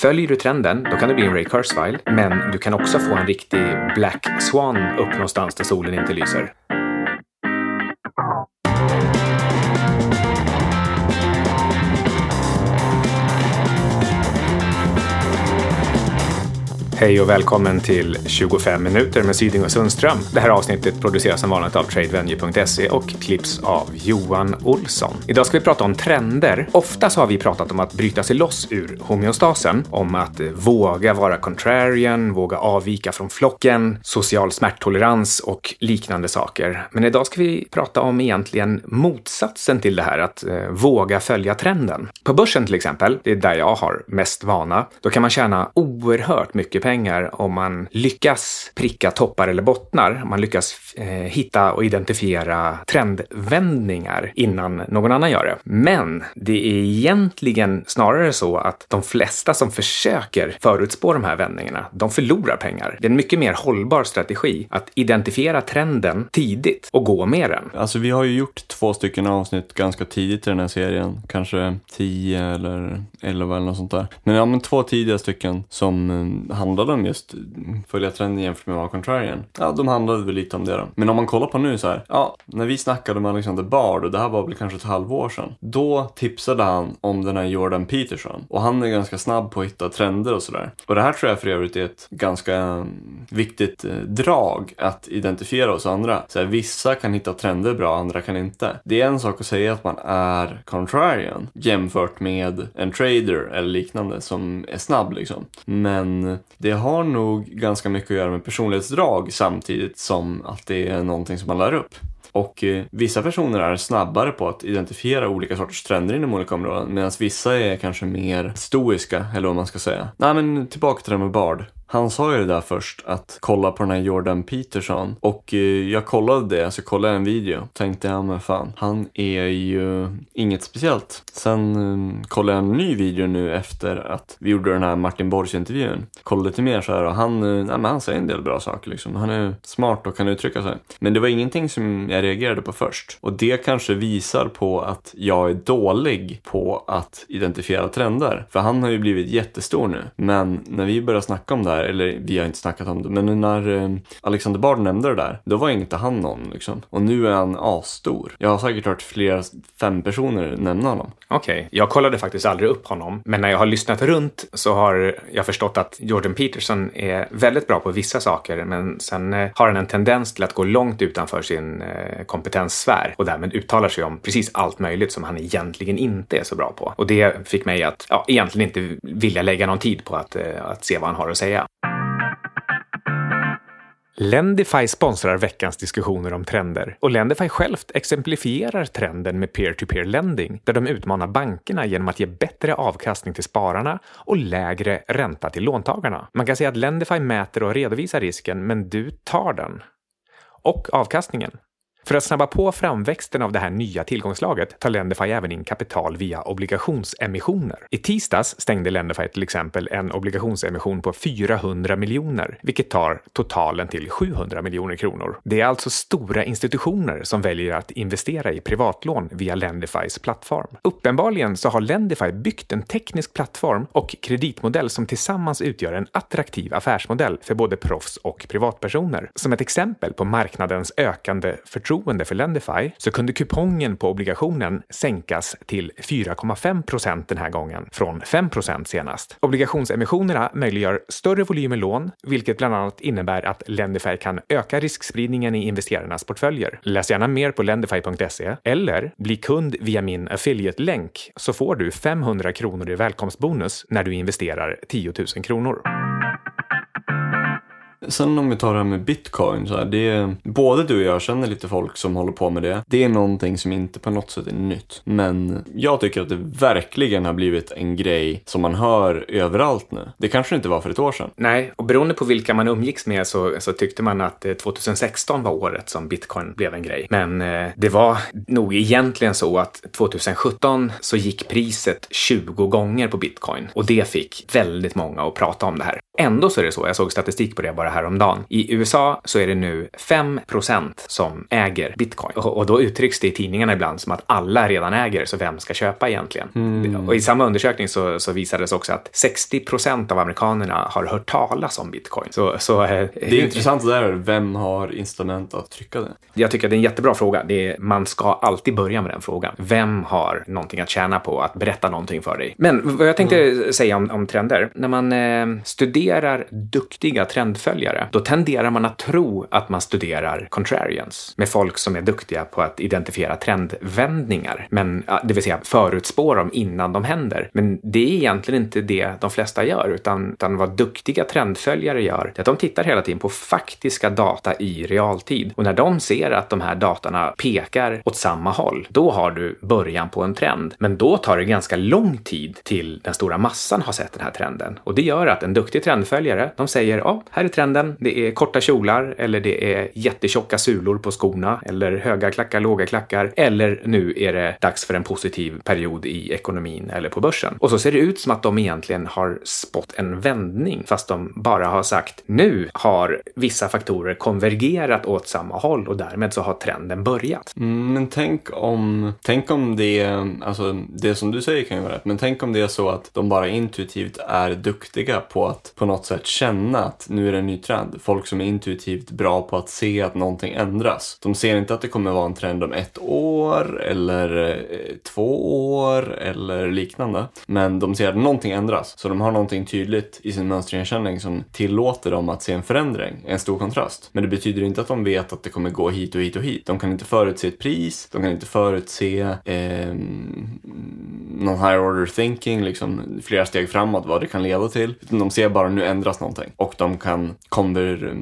Följer du trenden, då kan det bli en Ray Kurzweil, men du kan också få en riktig Black Swan upp någonstans där solen inte lyser. Hej och välkommen till 25 minuter med Syding och Sundström. Det här avsnittet produceras som vanligt av tradevenue.se och klipps av Johan Olsson. Idag ska vi prata om trender. Ofta så har vi pratat om att bryta sig loss ur homeostasen, om att våga vara contrarian, våga avvika från flocken, social smärttolerans och liknande saker. Men idag ska vi prata om egentligen motsatsen till det här, att eh, våga följa trenden. På börsen till exempel, det är där jag har mest vana, då kan man tjäna oerhört mycket pengar pengar om man lyckas pricka toppar eller bottnar. Man lyckas eh, hitta och identifiera trendvändningar innan någon annan gör det. Men det är egentligen snarare så att de flesta som försöker förutspå de här vändningarna, de förlorar pengar. Det är en mycket mer hållbar strategi att identifiera trenden tidigt och gå med den. Alltså vi har ju gjort två stycken avsnitt ganska tidigt i den här serien, kanske tio eller elva eller något sånt där. Men ja, men två tidiga stycken som eh, handlar handlade om just mm, följa trenden jämfört med att vara contrarian. Ja, de handlade väl lite om det då. Men om man kollar på nu så här, ja, när vi snackade med Alexander Bard och det här var väl kanske ett halvår sedan. Då tipsade han om den här Jordan Peterson och han är ganska snabb på att hitta trender och sådär. Och det här tror jag för övrigt är ett ganska mm, viktigt eh, drag att identifiera hos andra. Så här, vissa kan hitta trender bra, andra kan inte. Det är en sak att säga att man är contrarian jämfört med en trader eller liknande som är snabb liksom. Men det det har nog ganska mycket att göra med personlighetsdrag samtidigt som att det är någonting som man lär upp. Och eh, vissa personer är snabbare på att identifiera olika sorters trender inom olika områden medan vissa är kanske mer stoiska, eller vad man ska säga. Nej men tillbaka till det med Bard. Han sa ju det där först, att kolla på den här Jordan Peterson. Och eh, jag kollade det, alltså kollade en video. Tänkte jag, men fan, han är ju inget speciellt. Sen eh, kollade jag en ny video nu efter att vi gjorde den här Martin Borgs-intervjun. Kollade lite mer så här och han, eh, nej, men han säger en del bra saker liksom. Han är smart och kan uttrycka sig. Men det var ingenting som jag reagerade på först. Och det kanske visar på att jag är dålig på att identifiera trender. För han har ju blivit jättestor nu. Men när vi började snacka om det här där, eller vi har inte snackat om det, men när eh, Alexander Bard nämnde det där, då var inte han någon liksom. Och nu är han asstor. Jag har säkert hört flera, fem personer nämna honom. Okej, okay. jag kollade faktiskt aldrig upp honom, men när jag har lyssnat runt så har jag förstått att Jordan Peterson är väldigt bra på vissa saker, men sen eh, har han en tendens till att gå långt utanför sin eh, kompetenssfär och därmed uttalar sig om precis allt möjligt som han egentligen inte är så bra på. Och det fick mig att ja, egentligen inte vilja lägga någon tid på att, att se vad han har att säga. Lendify sponsrar veckans diskussioner om trender och Lendify självt exemplifierar trenden med peer-to-peer lending där de utmanar bankerna genom att ge bättre avkastning till spararna och lägre ränta till låntagarna. Man kan säga att Lendify mäter och redovisar risken, men du tar den. Och avkastningen. För att snabba på framväxten av det här nya tillgångslaget tar Lendify även in kapital via obligationsemissioner. I tisdags stängde Lendify till exempel en obligationsemission på 400 miljoner, vilket tar totalen till 700 miljoner kronor. Det är alltså stora institutioner som väljer att investera i privatlån via Lendifys plattform. Uppenbarligen så har Lendify byggt en teknisk plattform och kreditmodell som tillsammans utgör en attraktiv affärsmodell för både proffs och privatpersoner. Som ett exempel på marknadens ökande förtroende förtroende för Lendify så kunde kupongen på obligationen sänkas till 4,5 procent den här gången från 5 procent senast. Obligationsemissionerna möjliggör större volymer lån, vilket bland annat innebär att Lendify kan öka riskspridningen i investerarnas portföljer. Läs gärna mer på lendify.se eller bli kund via min affiliate-länk så får du 500 kronor i välkomstbonus när du investerar 10 000 kronor. Sen om vi tar det här med bitcoin, så här, det är, både du och jag känner lite folk som håller på med det. Det är någonting som inte på något sätt är nytt. Men jag tycker att det verkligen har blivit en grej som man hör överallt nu. Det kanske inte var för ett år sedan. Nej, och beroende på vilka man umgicks med så, så tyckte man att eh, 2016 var året som bitcoin blev en grej. Men eh, det var nog egentligen så att 2017 så gick priset 20 gånger på bitcoin och det fick väldigt många att prata om det här. Ändå så är det så, jag såg statistik på det bara häromdagen. I USA så är det nu 5% som äger bitcoin. Och, och, då uttrycks det i tidningarna ibland som att alla redan äger, så vem ska köpa egentligen? Mm. Och i samma undersökning så, så visades också att 60% av amerikanerna har hört talas om bitcoin. Så, så, eh, det är intressant där, vem har incitament att trycka det? Jag tycker att det är en jättebra fråga. Är, man ska alltid börja med den frågan. Vem har någonting att tjäna på att berätta någonting för dig? Men vad jag tänkte mm. säga om, om trender. När man eh, studerar duktiga trendföljare, då tenderar man att tro att man studerar contrarians med folk som är duktiga på att identifiera trendvändningar, men det vill säga förutspå dem innan de händer. Men det är egentligen inte det de flesta gör, utan, utan vad duktiga trendföljare gör, det är att de tittar hela tiden på faktiska data i realtid. Och när de ser att de här datorna pekar åt samma håll, då har du början på en trend. Men då tar det ganska lång tid till den stora massan har sett den här trenden. Och det gör att en duktig trendföljare, de säger ja, här är trenden. Det är korta kjolar eller det är jättetjocka sulor på skorna eller höga klackar, låga klackar. Eller nu är det dags för en positiv period i ekonomin eller på börsen. Och så ser det ut som att de egentligen har spått en vändning fast de bara har sagt nu har vissa faktorer konvergerat åt samma håll och därmed så har trenden börjat. Mm, men tänk om, tänk om det, alltså det som du säger kan ju vara rätt, men tänk om det är så att de bara intuitivt är duktiga på att på något sätt känna att nu är det en ny trend. Folk som är intuitivt bra på att se att någonting ändras. De ser inte att det kommer vara en trend om ett år eller eh, två år eller liknande. Men de ser att någonting ändras. Så de har någonting tydligt i sin mönsterigenkänning som tillåter dem att se en förändring, en stor kontrast. Men det betyder inte att de vet att det kommer gå hit och hit och hit. De kan inte förutse ett pris, de kan inte förutse eh, någon higher order thinking, liksom flera steg framåt, vad det kan leda till. utan De ser bara nu ändras någonting och de kan, konver,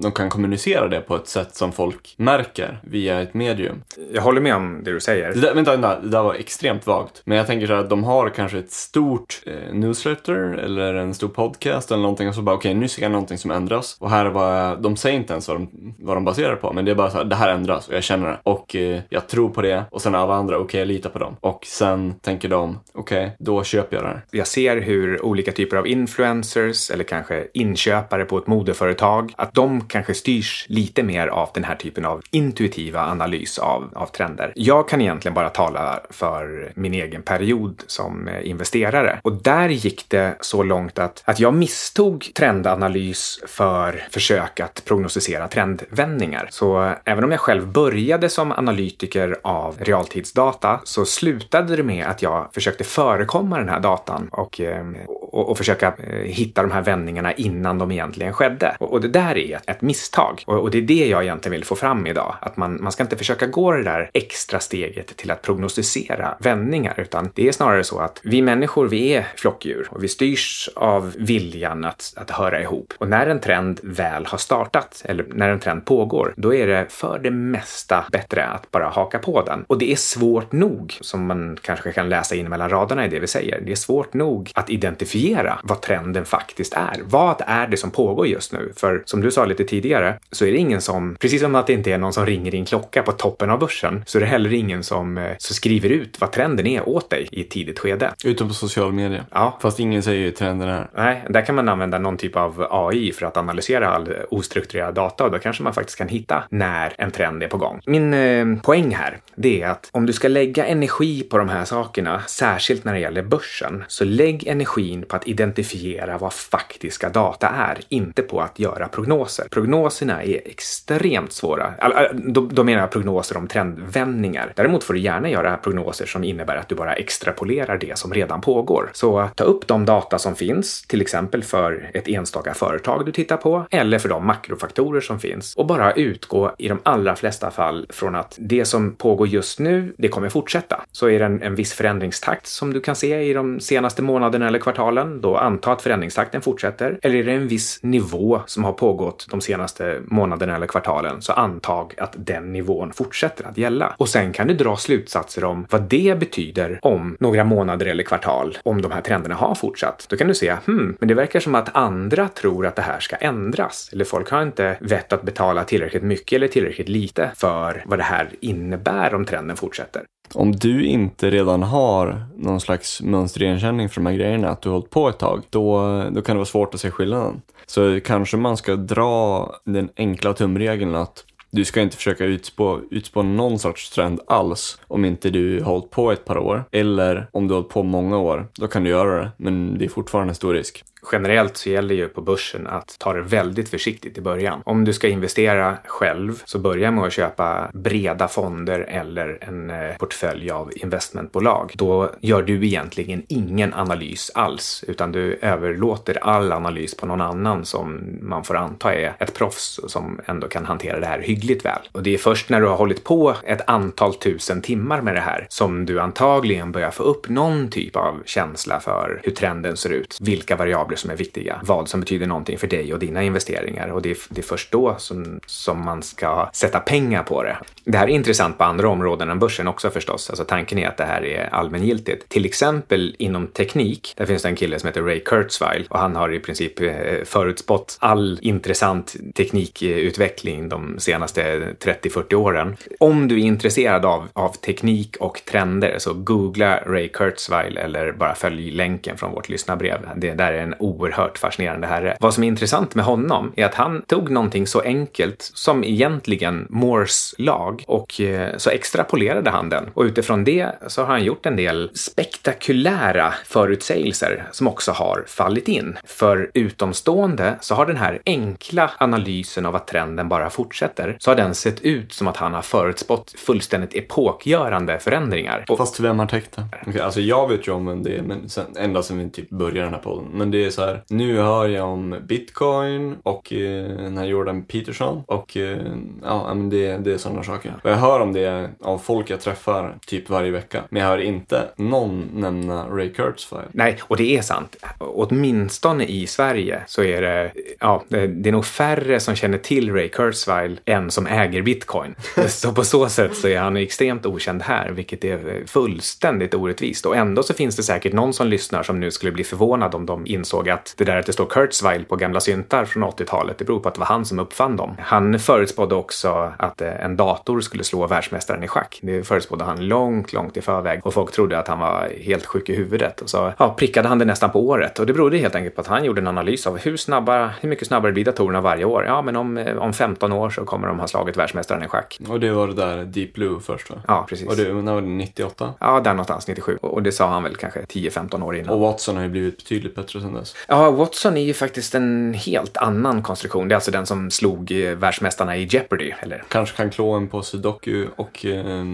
de kan kommunicera det på ett sätt som folk märker via ett medium. Jag håller med om det du säger. Det där, vänta, vänta, det där var extremt vagt. Men jag tänker så här att de har kanske ett stort eh, newsletter eller en stor podcast eller någonting och så bara okej, okay, nu ser jag någonting som ändras och här var de säger inte ens vad de, vad de baserar på, men det är bara så här, det här ändras och jag känner det och eh, jag tror på det och sen alla andra, okej, okay, jag litar på dem och sen tänker de, okej, okay, då köper jag det här. Jag ser hur olika typer av influencers eller kanske inköpare på ett modeföretag, att de kanske styrs lite mer av den här typen av intuitiva analys av, av trender. Jag kan egentligen bara tala för min egen period som eh, investerare och där gick det så långt att, att jag misstog trendanalys för försök att prognostisera trendvändningar. Så eh, även om jag själv började som analytiker av realtidsdata så slutade det med att jag försökte förekomma den här datan och, eh, och, och försöka hitta de här vändningarna innan de egentligen skedde. Och, och det där är ett, ett misstag. Och, och, det är det jag egentligen vill få fram idag. Att man, man ska inte försöka gå det där extra steget till att prognostisera vändningar, utan det är snarare så att vi människor, vi är flockdjur och vi styrs av viljan att, att höra ihop. Och när en trend väl har startat, eller när en trend pågår, då är det för det mesta bättre att bara haka på den. Och det är svårt nog, som man kanske kan läsa in mellan raderna i det vi säger, det är svårt nog att identifiera vad trenden faktiskt är. Vad är det som pågår just nu? För som du sa lite tidigare så är det ingen som, precis som att det inte är någon som ringer din klocka på toppen av börsen, så är det heller ingen som eh, så skriver ut vad trenden är åt dig i ett tidigt skede. Utom på social media. Ja. Fast ingen säger ju trenden är. Nej, där kan man använda någon typ av AI för att analysera all ostrukturerad data och då kanske man faktiskt kan hitta när en trend är på gång. Min eh, poäng här, det är att om du ska lägga energi på de här sakerna, särskilt när det gäller börsen, så lägg energin på att identifiera vad faktiska data är, inte på att göra prognoser. Prognoserna är extremt svåra. Då, då menar jag prognoser om trendvändningar. Däremot får du gärna göra prognoser som innebär att du bara extrapolerar det som redan pågår. Så ta upp de data som finns, till exempel för ett enstaka företag du tittar på, eller för de makrofaktorer som finns och bara utgå i de allra flesta fall från att det som pågår just nu, det kommer fortsätta. Så är det en, en viss förändringstakt som du kan se i de senaste månaderna eller kvartalen, då anta att förändringstakten fortsätter. Eller är det en viss nivå som har pågått de senaste månaderna eller kvartalen, så antag att den nivån fortsätter att gälla. Och sen kan du dra slutsatser om vad det betyder om några månader eller kvartal, om de här trenderna har fortsatt. Då kan du säga, hmm, men det verkar som att andra tror att det här ska ändras. Eller folk har inte vett att betala tillräckligt mycket eller tillräckligt lite för vad det här innebär om trenden fortsätter om du inte redan har någon slags mönsterigenkänning för de här grejerna, att du har hållit på ett tag, då, då kan det vara svårt att se skillnaden. Så kanske man ska dra den enkla tumregeln att du ska inte försöka utspå, utspå någon sorts trend alls om inte du har hållit på ett par år. Eller om du har hållit på många år, då kan du göra det. Men det är fortfarande stor risk generellt så gäller ju på börsen att ta det väldigt försiktigt i början. Om du ska investera själv så börja med att köpa breda fonder eller en eh, portfölj av investmentbolag. Då gör du egentligen ingen analys alls utan du överlåter all analys på någon annan som man får anta är ett proffs som ändå kan hantera det här hyggligt väl. Och det är först när du har hållit på ett antal tusen timmar med det här som du antagligen börjar få upp någon typ av känsla för hur trenden ser ut, vilka variabler variabler som är viktiga, vad som betyder någonting för dig och dina investeringar och det är, det är först då som, som man ska sätta pengar på det. Det här är intressant på andra områden än börsen också förstås. Alltså tanken är att det här är allmängiltigt. Till exempel inom teknik, där finns det en kille som heter Ray Kurzweil och han har i princip eh, förutspått all intressant teknikutveckling de senaste 30-40 åren. Om du är intresserad av, av teknik och trender så googla Ray Kurzweil eller bara följ länken från vårt lyssnarbrev. Det där är en oerhört fascinerande herre. Vad som är intressant med honom är att han tog någonting så enkelt som egentligen Moores lag och eh, så extrapolerade han den. Och utifrån det så har han gjort en del spektakulära förutsägelser som också har fallit in. För utomstående så har den här enkla analysen av att trenden bara fortsätter, så har den sett ut som att han har förutspått fullständigt epokgörande förändringar. Och... Fast vem har täckt det? Okay, alltså jag vet ju om det, men sen, ända sedan vi typ började den här podden. Men det är så här, nu hör jag om bitcoin och eh, den här Jordan Peterson och eh, ja, men det, det är sådana saker. Och jag hör om det av folk jag träffar typ varje vecka. Men jag hör inte någon nämna Ray Kurzweil. Nej, och det är sant. Åtminstone i Sverige så är det, ja, det är nog färre som känner till Ray Kurzweil än som äger bitcoin. så på så sätt så är han extremt okänd här, vilket är fullständigt orättvist. Och ändå så finns det säkert någon som lyssnar som nu skulle bli förvånad om de insåg att det där att det står Kurzweil på gamla syntar från 80-talet, det beror på att det var han som uppfann dem. Han förutspådde också att eh, en dator skulle slå världsmästaren i schack. Det förutspådde han långt, långt i förväg och folk trodde att han var helt sjuk i huvudet. Och så ja, prickade han det nästan på året och det berodde helt enkelt på att han gjorde en analys av hur snabba, hur mycket snabbare blir datorerna varje år? Ja, men om, eh, om 15 år så kommer de ha slagit världsmästaren i schack. Och det var det där Deep Blue först va? Ja, precis. Och det, när var det 98? Ja, där någonstans, 97. Och det sa han väl kanske 10-15 år innan. Och Watson har ju blivit betydligt bättre sedan dess. Ja, Watson är ju faktiskt en helt annan konstruktion. Det är alltså den som slog eh, världsmästarna i Jeopardy. Eller? Kanske kan klå en på Sudoku och eh,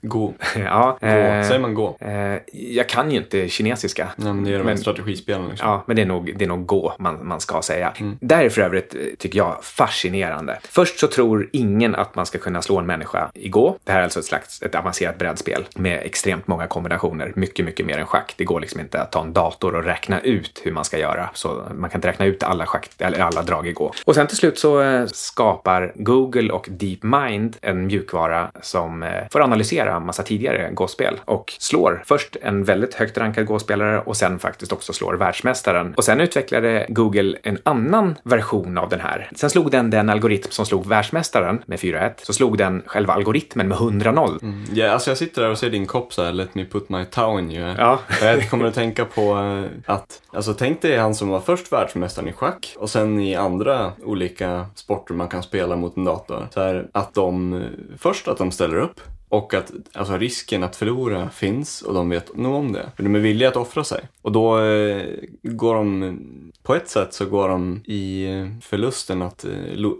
Go. ja, gå. Eh, Säger man Go? Eh, jag kan ju inte kinesiska. Nej, men det är de här strategispelen. Liksom. Ja, men det är nog, det är nog Gå man, man ska säga. Mm. Där är för övrigt, eh, tycker jag, fascinerande. Först så tror ingen att man ska kunna slå en människa i Gå. Det här är alltså ett slags ett avancerat brädspel med extremt många kombinationer. Mycket, mycket mer än schack. Det går liksom inte att ta en dator och räkna ut hur man ska göra. Så man kan inte räkna ut alla, schakt, eller alla drag i Gå. Och sen till slut så eh, skapar Google och DeepMind en mjukvara som eh, får analysera massa tidigare Go-spel och slår först en väldigt högt rankad Go-spelare och sen faktiskt också slår världsmästaren. Och sen utvecklade Google en annan version av den här. Sen slog den den algoritm som slog världsmästaren med 4-1, så slog den själva algoritmen med 100-0. Mm. Ja, alltså jag sitter där och ser din kopp så här, let me put my toe in you. Ja. jag kommer att tänka på eh, att, alltså tänk dig det är han som var först världsmästaren i schack och sen i andra olika sporter man kan spela mot en dator. Så här, att de, eh, först att de ställer upp och att alltså, risken att förlora finns och de vet nog om det. För de är villiga att offra sig. Och då eh, går de, på ett sätt så går de i förlusten att eh,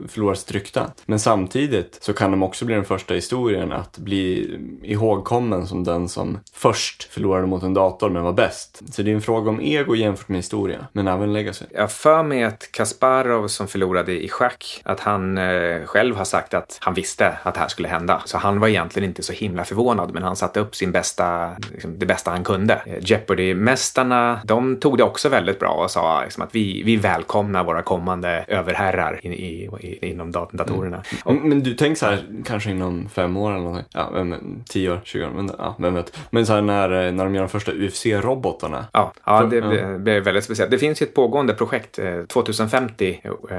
förlora sitt rykte. Men samtidigt så kan de också bli den första historien att bli ihågkommen som den som först förlorade mot en dator men var bäst. Så det är en fråga om ego jämfört med historia, men även legacy. Jag för mig att Kasparov som förlorade i schack, att han eh, själv har sagt att han visste att det här skulle hända. Så han var egentligen inte så himla förvånad, men han satte upp sin bästa, liksom, det bästa han kunde. Eh, Jeopardy-mästarna, de tog det också väldigt bra och sa liksom, att vi vi, välkomnar våra kommande överherrar i, i, i, inom dat datorerna. Mm. Men, du tänker så här, kanske inom fem år eller någonting, ja, vem, tio år, tjugo år, men, ja, vem vet. Men så här när, när de gör de första UFC-robotarna. Ja, ja, det blir, blir väldigt speciellt. Det finns ju ett pågående projekt, 2050, eh,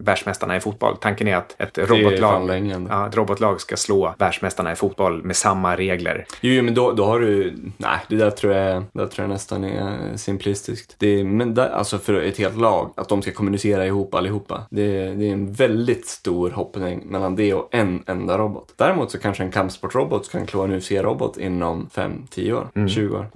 världsmästarna i fotboll. Tanken är att ett robotlag, ja, ett robotlag ska slå världsmästarna i fotboll med samma regler. Jo, men då, då har du, nej, det där tror jag, det tror jag nästan är simplistiskt. Det, men där, alltså för ett helt lag, att de ska kommunicera ihop allihopa. Det, det är en väldigt stor hoppning mellan det och en enda robot. Däremot så kanske en kampsportrobot kan klå en UFC-robot inom 5-10 år, mm. 20 år.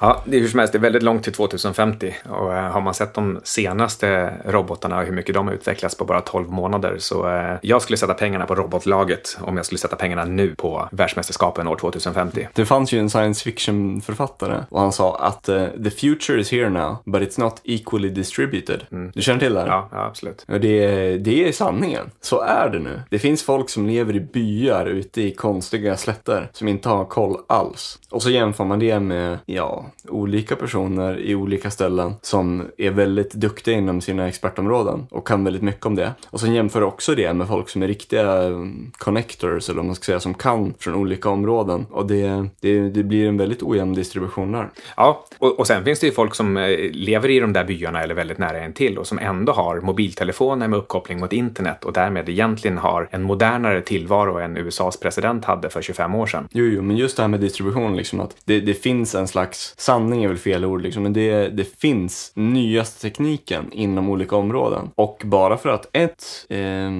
Ja, det är hur som helst, det är väldigt långt till 2050 och äh, har man sett de senaste robotarna och hur mycket de har utvecklats på bara 12 månader så äh, jag skulle sätta pengarna på robotlaget om jag skulle sätta pengarna nu på världsmästerskapen år 2050. Det fanns ju en science fiction-författare och han sa att uh, the future is here now but it's not equally distributed. Mm. Du känner till det här? Ja, ja absolut. Och det, det är sanningen. Så är det nu. Det finns folk som lever i byar ute i konstiga slätter som inte har koll alls. Och så jämför man det med, ja, olika personer i olika ställen som är väldigt duktiga inom sina expertområden och kan väldigt mycket om det. Och sen jämför också det med folk som är riktiga mm, connectors, eller vad man ska säga, som kan från olika områden. Och det, det, det blir en väldigt ojämn distribution där. Ja, och, och sen finns det ju folk som eh, lever i de där byarna eller väldigt nära en till och som ändå har mobiltelefoner med uppkoppling mot internet och därmed egentligen har en modernare tillvaro än USAs president hade för 25 år sedan. Jo, jo, men just det här med distribution, liksom att det, det finns en slags, sanning är väl fel ord, liksom, men det, det finns nyaste tekniken inom olika områden. Och bara för att ett, eh,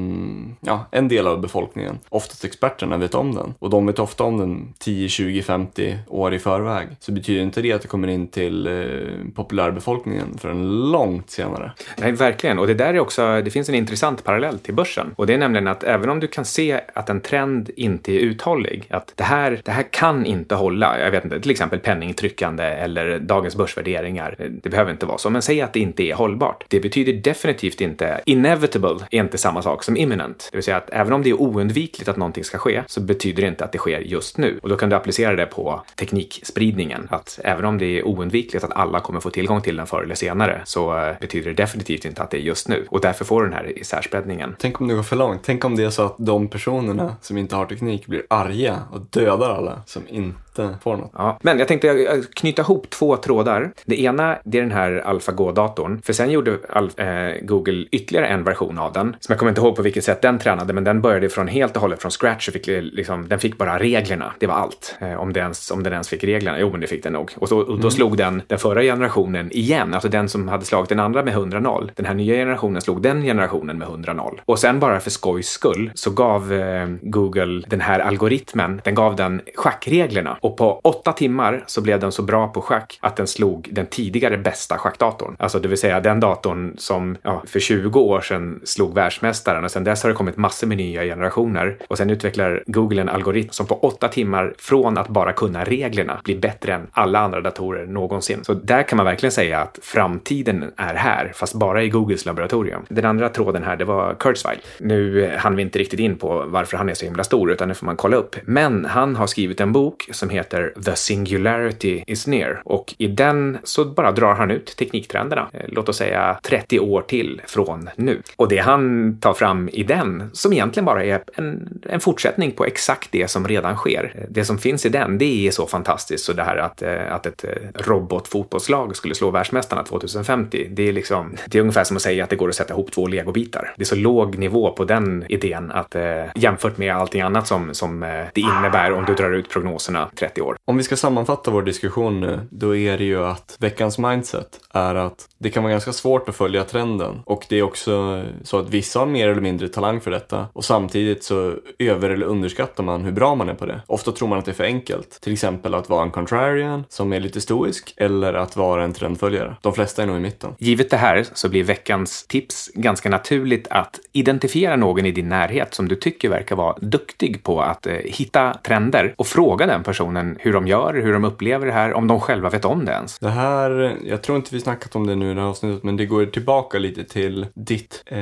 ja, en del av befolkningen, oftast experterna, vet om den och de vet ofta om den 10, 20, 50 år i förväg så betyder inte det att det kommer in till eh, populärbefolkningen förrän långt senare. Nej, verkligen. Och det där är också, det finns en intressant parallell till börsen. Och det är nämligen att även om du kan se att en trend inte är uthållig, att det här, det här kan inte hålla, jag vet inte, till exempel penningtryckande eller dagens börsvärderingar, det behöver inte vara så, men säg att det inte är hållbart. Det betyder definitivt inte, inevitable är inte samma sak som imminent. Det vill säga att även om det är oundvikligt att någonting ska ske så betyder det inte att det sker just nu. Och då kan du applicera det på teknikspridningen, att även om det är oundvikligt att alla kommer få tillgång till den förr eller senare så eh, betyder det definitivt inte att det är just nu. Och därför får du den här isärspädningen. Tänk om det går för långt. Tänk om det är så att de personerna som inte har teknik blir arga och dödar alla som inte får något. Ja, men jag tänkte knyta ihop två trådar. Det ena det är den här AlphaGo-datorn. För sen gjorde Alf, eh, Google ytterligare en version av den. Som jag kommer inte ihåg på vilket sätt den tränade, men den började från helt och hållet från scratch. Och fick, liksom, den fick bara reglerna. Det var allt. Eh, om, den ens, om den ens fick reglerna. Jo, men det fick den nog. Och, så, och då mm. slog den den förra generationen igen. Alltså den som hade slagit den andra med 100-0. Den här nya generationen slog den generationen med 100-0. Och sen bara för skojs skull så gav eh, Google den här algoritmen, den gav den schackreglerna. Och på åtta timmar så blev den så bra på schack att den slog den tidigare bästa schackdatorn. Alltså det vill säga den datorn som ja, för 20 år sedan slog världsmästaren och sen dess har det kommit massor med nya generationer. Och sen utvecklar Google en algoritm som på åtta timmar från att bara kunna reglerna blir bättre än alla andra datorer någonsin. Så där kan man verkligen säga att framtiden är här, fast bara i Googles laboratorium. Den andra tråden här, det var Kurzweil. Nu hann vi inte riktigt in på varför han är så himla stor, utan det får man kolla upp. Men han har skrivit en bok som heter The Singularity is Near och i den så bara drar han ut tekniktrenderna, eh, låt oss säga 30 år till från nu. Och det han tar fram i den, som egentligen bara är en, en fortsättning på exakt det som redan sker. Eh, det som finns i den, det är så fantastiskt så det här att, eh, att ett robotfotbollslag skulle slå världsmästarna 2050, det är liksom, det är ungefär som att säga att det går att sätta ihop två legobitar. Det är så låg nivå på den idén att jämfört med allting annat som, som det innebär om du drar ut prognoserna 30 år. Om vi ska sammanfatta vår diskussion nu, då är det ju att veckans mindset är att det kan vara ganska svårt att följa trenden och det är också så att vissa har mer eller mindre talang för detta och samtidigt så över eller underskattar man hur bra man är på det. Ofta tror man att det är för enkelt, till exempel att vara en contrarian som är lite stoisk eller att vara en trendföljare. De flesta är nog i mitten. Givet det här så blir veckans tips ganska naturligt att identifiera någon i din närhet som du tycker verkar vara duktig på att eh, hitta trender och fråga den personen personen hur de gör, hur de upplever det här, om de själva vet om det ens. Det här, jag tror inte vi snackat om det nu i det här avsnittet, men det går tillbaka lite till ditt, eh,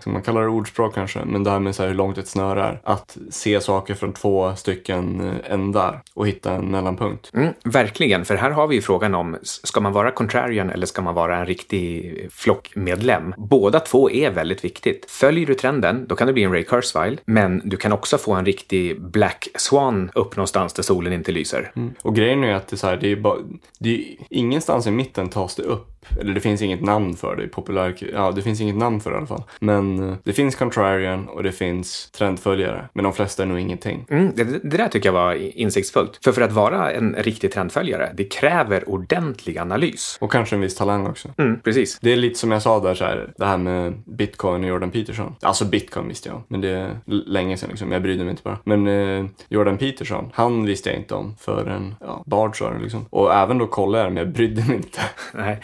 som man kallar det ordspråk kanske, men det här med så här hur långt ett snöre är. Att se saker från två stycken ändar och hitta en mellanpunkt. Mm, verkligen, för här har vi ju frågan om, ska man vara contrarian eller ska man vara en riktig flockmedlem? Båda två är väldigt viktigt. Följer du trenden, då kan det bli en Ray Kurzweil, men du kan också få en riktig Black Swan upp någonstans där solen inte lyser. Mm. Och grejen är att det är så här, det är bara, det är, ingenstans i mitten tas det upp eller det finns inget namn för det i populär, ja det finns inget namn för det i alla fall. Men eh, det finns contrarian och det finns trendföljare. Men de flesta är nog ingenting. Mm, det, det där tycker jag var insiktsfullt. För för att vara en riktig trendföljare, det kräver ordentlig analys. Och kanske en viss talang också. Mm, precis. Det är lite som jag sa där så här, det här med bitcoin och Jordan Peterson. Alltså bitcoin visste jag men det är länge sedan liksom. Jag brydde mig inte bara. Men eh, Jordan Peterson, han visste jag inte om förrän, ja, Bard sa liksom. Och även då kollade jag men jag brydde mig inte. Nej.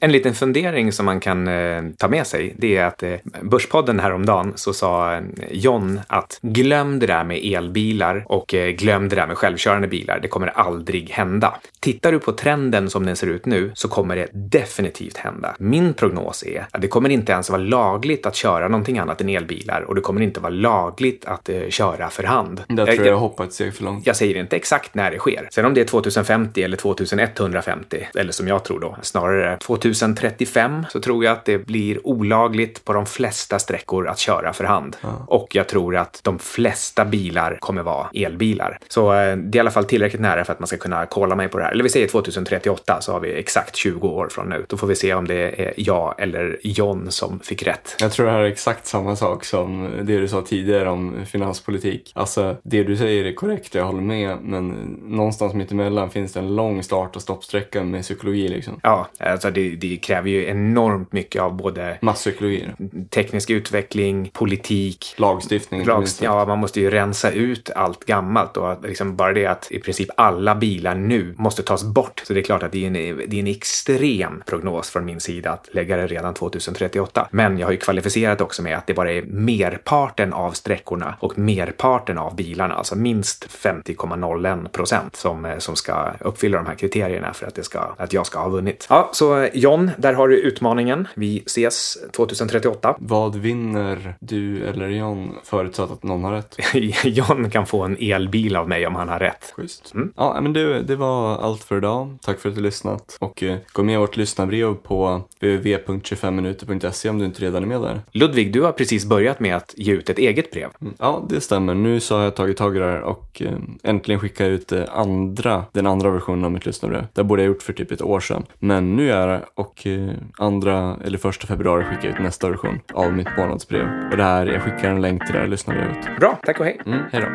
En liten fundering som man kan eh, ta med sig, det är att eh, Börspodden häromdagen så sa eh, John att glöm det där med elbilar och eh, glöm det där med självkörande bilar. Det kommer aldrig hända. Tittar du på trenden som den ser ut nu så kommer det definitivt hända. Min prognos är att det kommer inte ens vara lagligt att köra någonting annat än elbilar och det kommer inte vara lagligt att eh, köra för hand. Där tror jag jag hoppar ett steg för långt. Jag säger inte exakt när det sker. Sen om det är 2050 eller 2150, eller som jag tror då, snarare 2035 så tror jag att det blir olagligt på de flesta sträckor att köra för hand. Ja. Och jag tror att de flesta bilar kommer vara elbilar. Så eh, det är i alla fall tillräckligt nära för att man ska kunna kolla mig på det här. Eller vi säger 2038 så har vi exakt 20 år från nu. Då får vi se om det är jag eller John som fick rätt. Jag tror det här är exakt samma sak som det du sa tidigare om finanspolitik. Alltså, det du säger är korrekt, jag håller med, men någonstans mittemellan finns det en lång start och stoppsträcka med psykologi liksom. Ja, alltså det, det kräver ju enormt mycket av både masspsykologi, teknisk utveckling, politik, lagstiftning. Lagst ja, man måste ju rensa ut allt gammalt och liksom bara det att i princip alla bilar nu måste tas bort. Så det är klart att det är en, det är en extrem prognos från min sida att lägga det redan 2038. Men jag har ju kvalificerat också med att det bara är merparten av sträckorna och merparten av bilarna, alltså minst 50,01 procent som, som ska uppfylla de här kriterierna för att, det ska, att jag ska ha vunnit. Ja, så John, där har du utmaningen. Vi ses 2038. Vad vinner du eller John förutsatt att någon har rätt? John kan få en elbil av mig om han har rätt. Schysst. Mm. Ja, men det, det var allt för idag. Tack för att du lyssnat och eh, gå med i vårt lyssnarbrev på www.25minuter.se om du inte redan är med där. Ludvig, du har precis börjat med att ge ut ett eget brev. Mm. Ja, det stämmer. Nu så har jag tagit tag i det här och eh, äntligen skickat ut det andra, den andra versionen av mitt lyssnarbrev. Det borde jag gjort för typ ett år sedan. Men nu är det och eh, andra eller första februari skickar jag ut nästa version av mitt månadsbrev. Och det här, jag skickar en länk till det här lyssnarbrevet. Bra, tack och hej. Mm, hej då.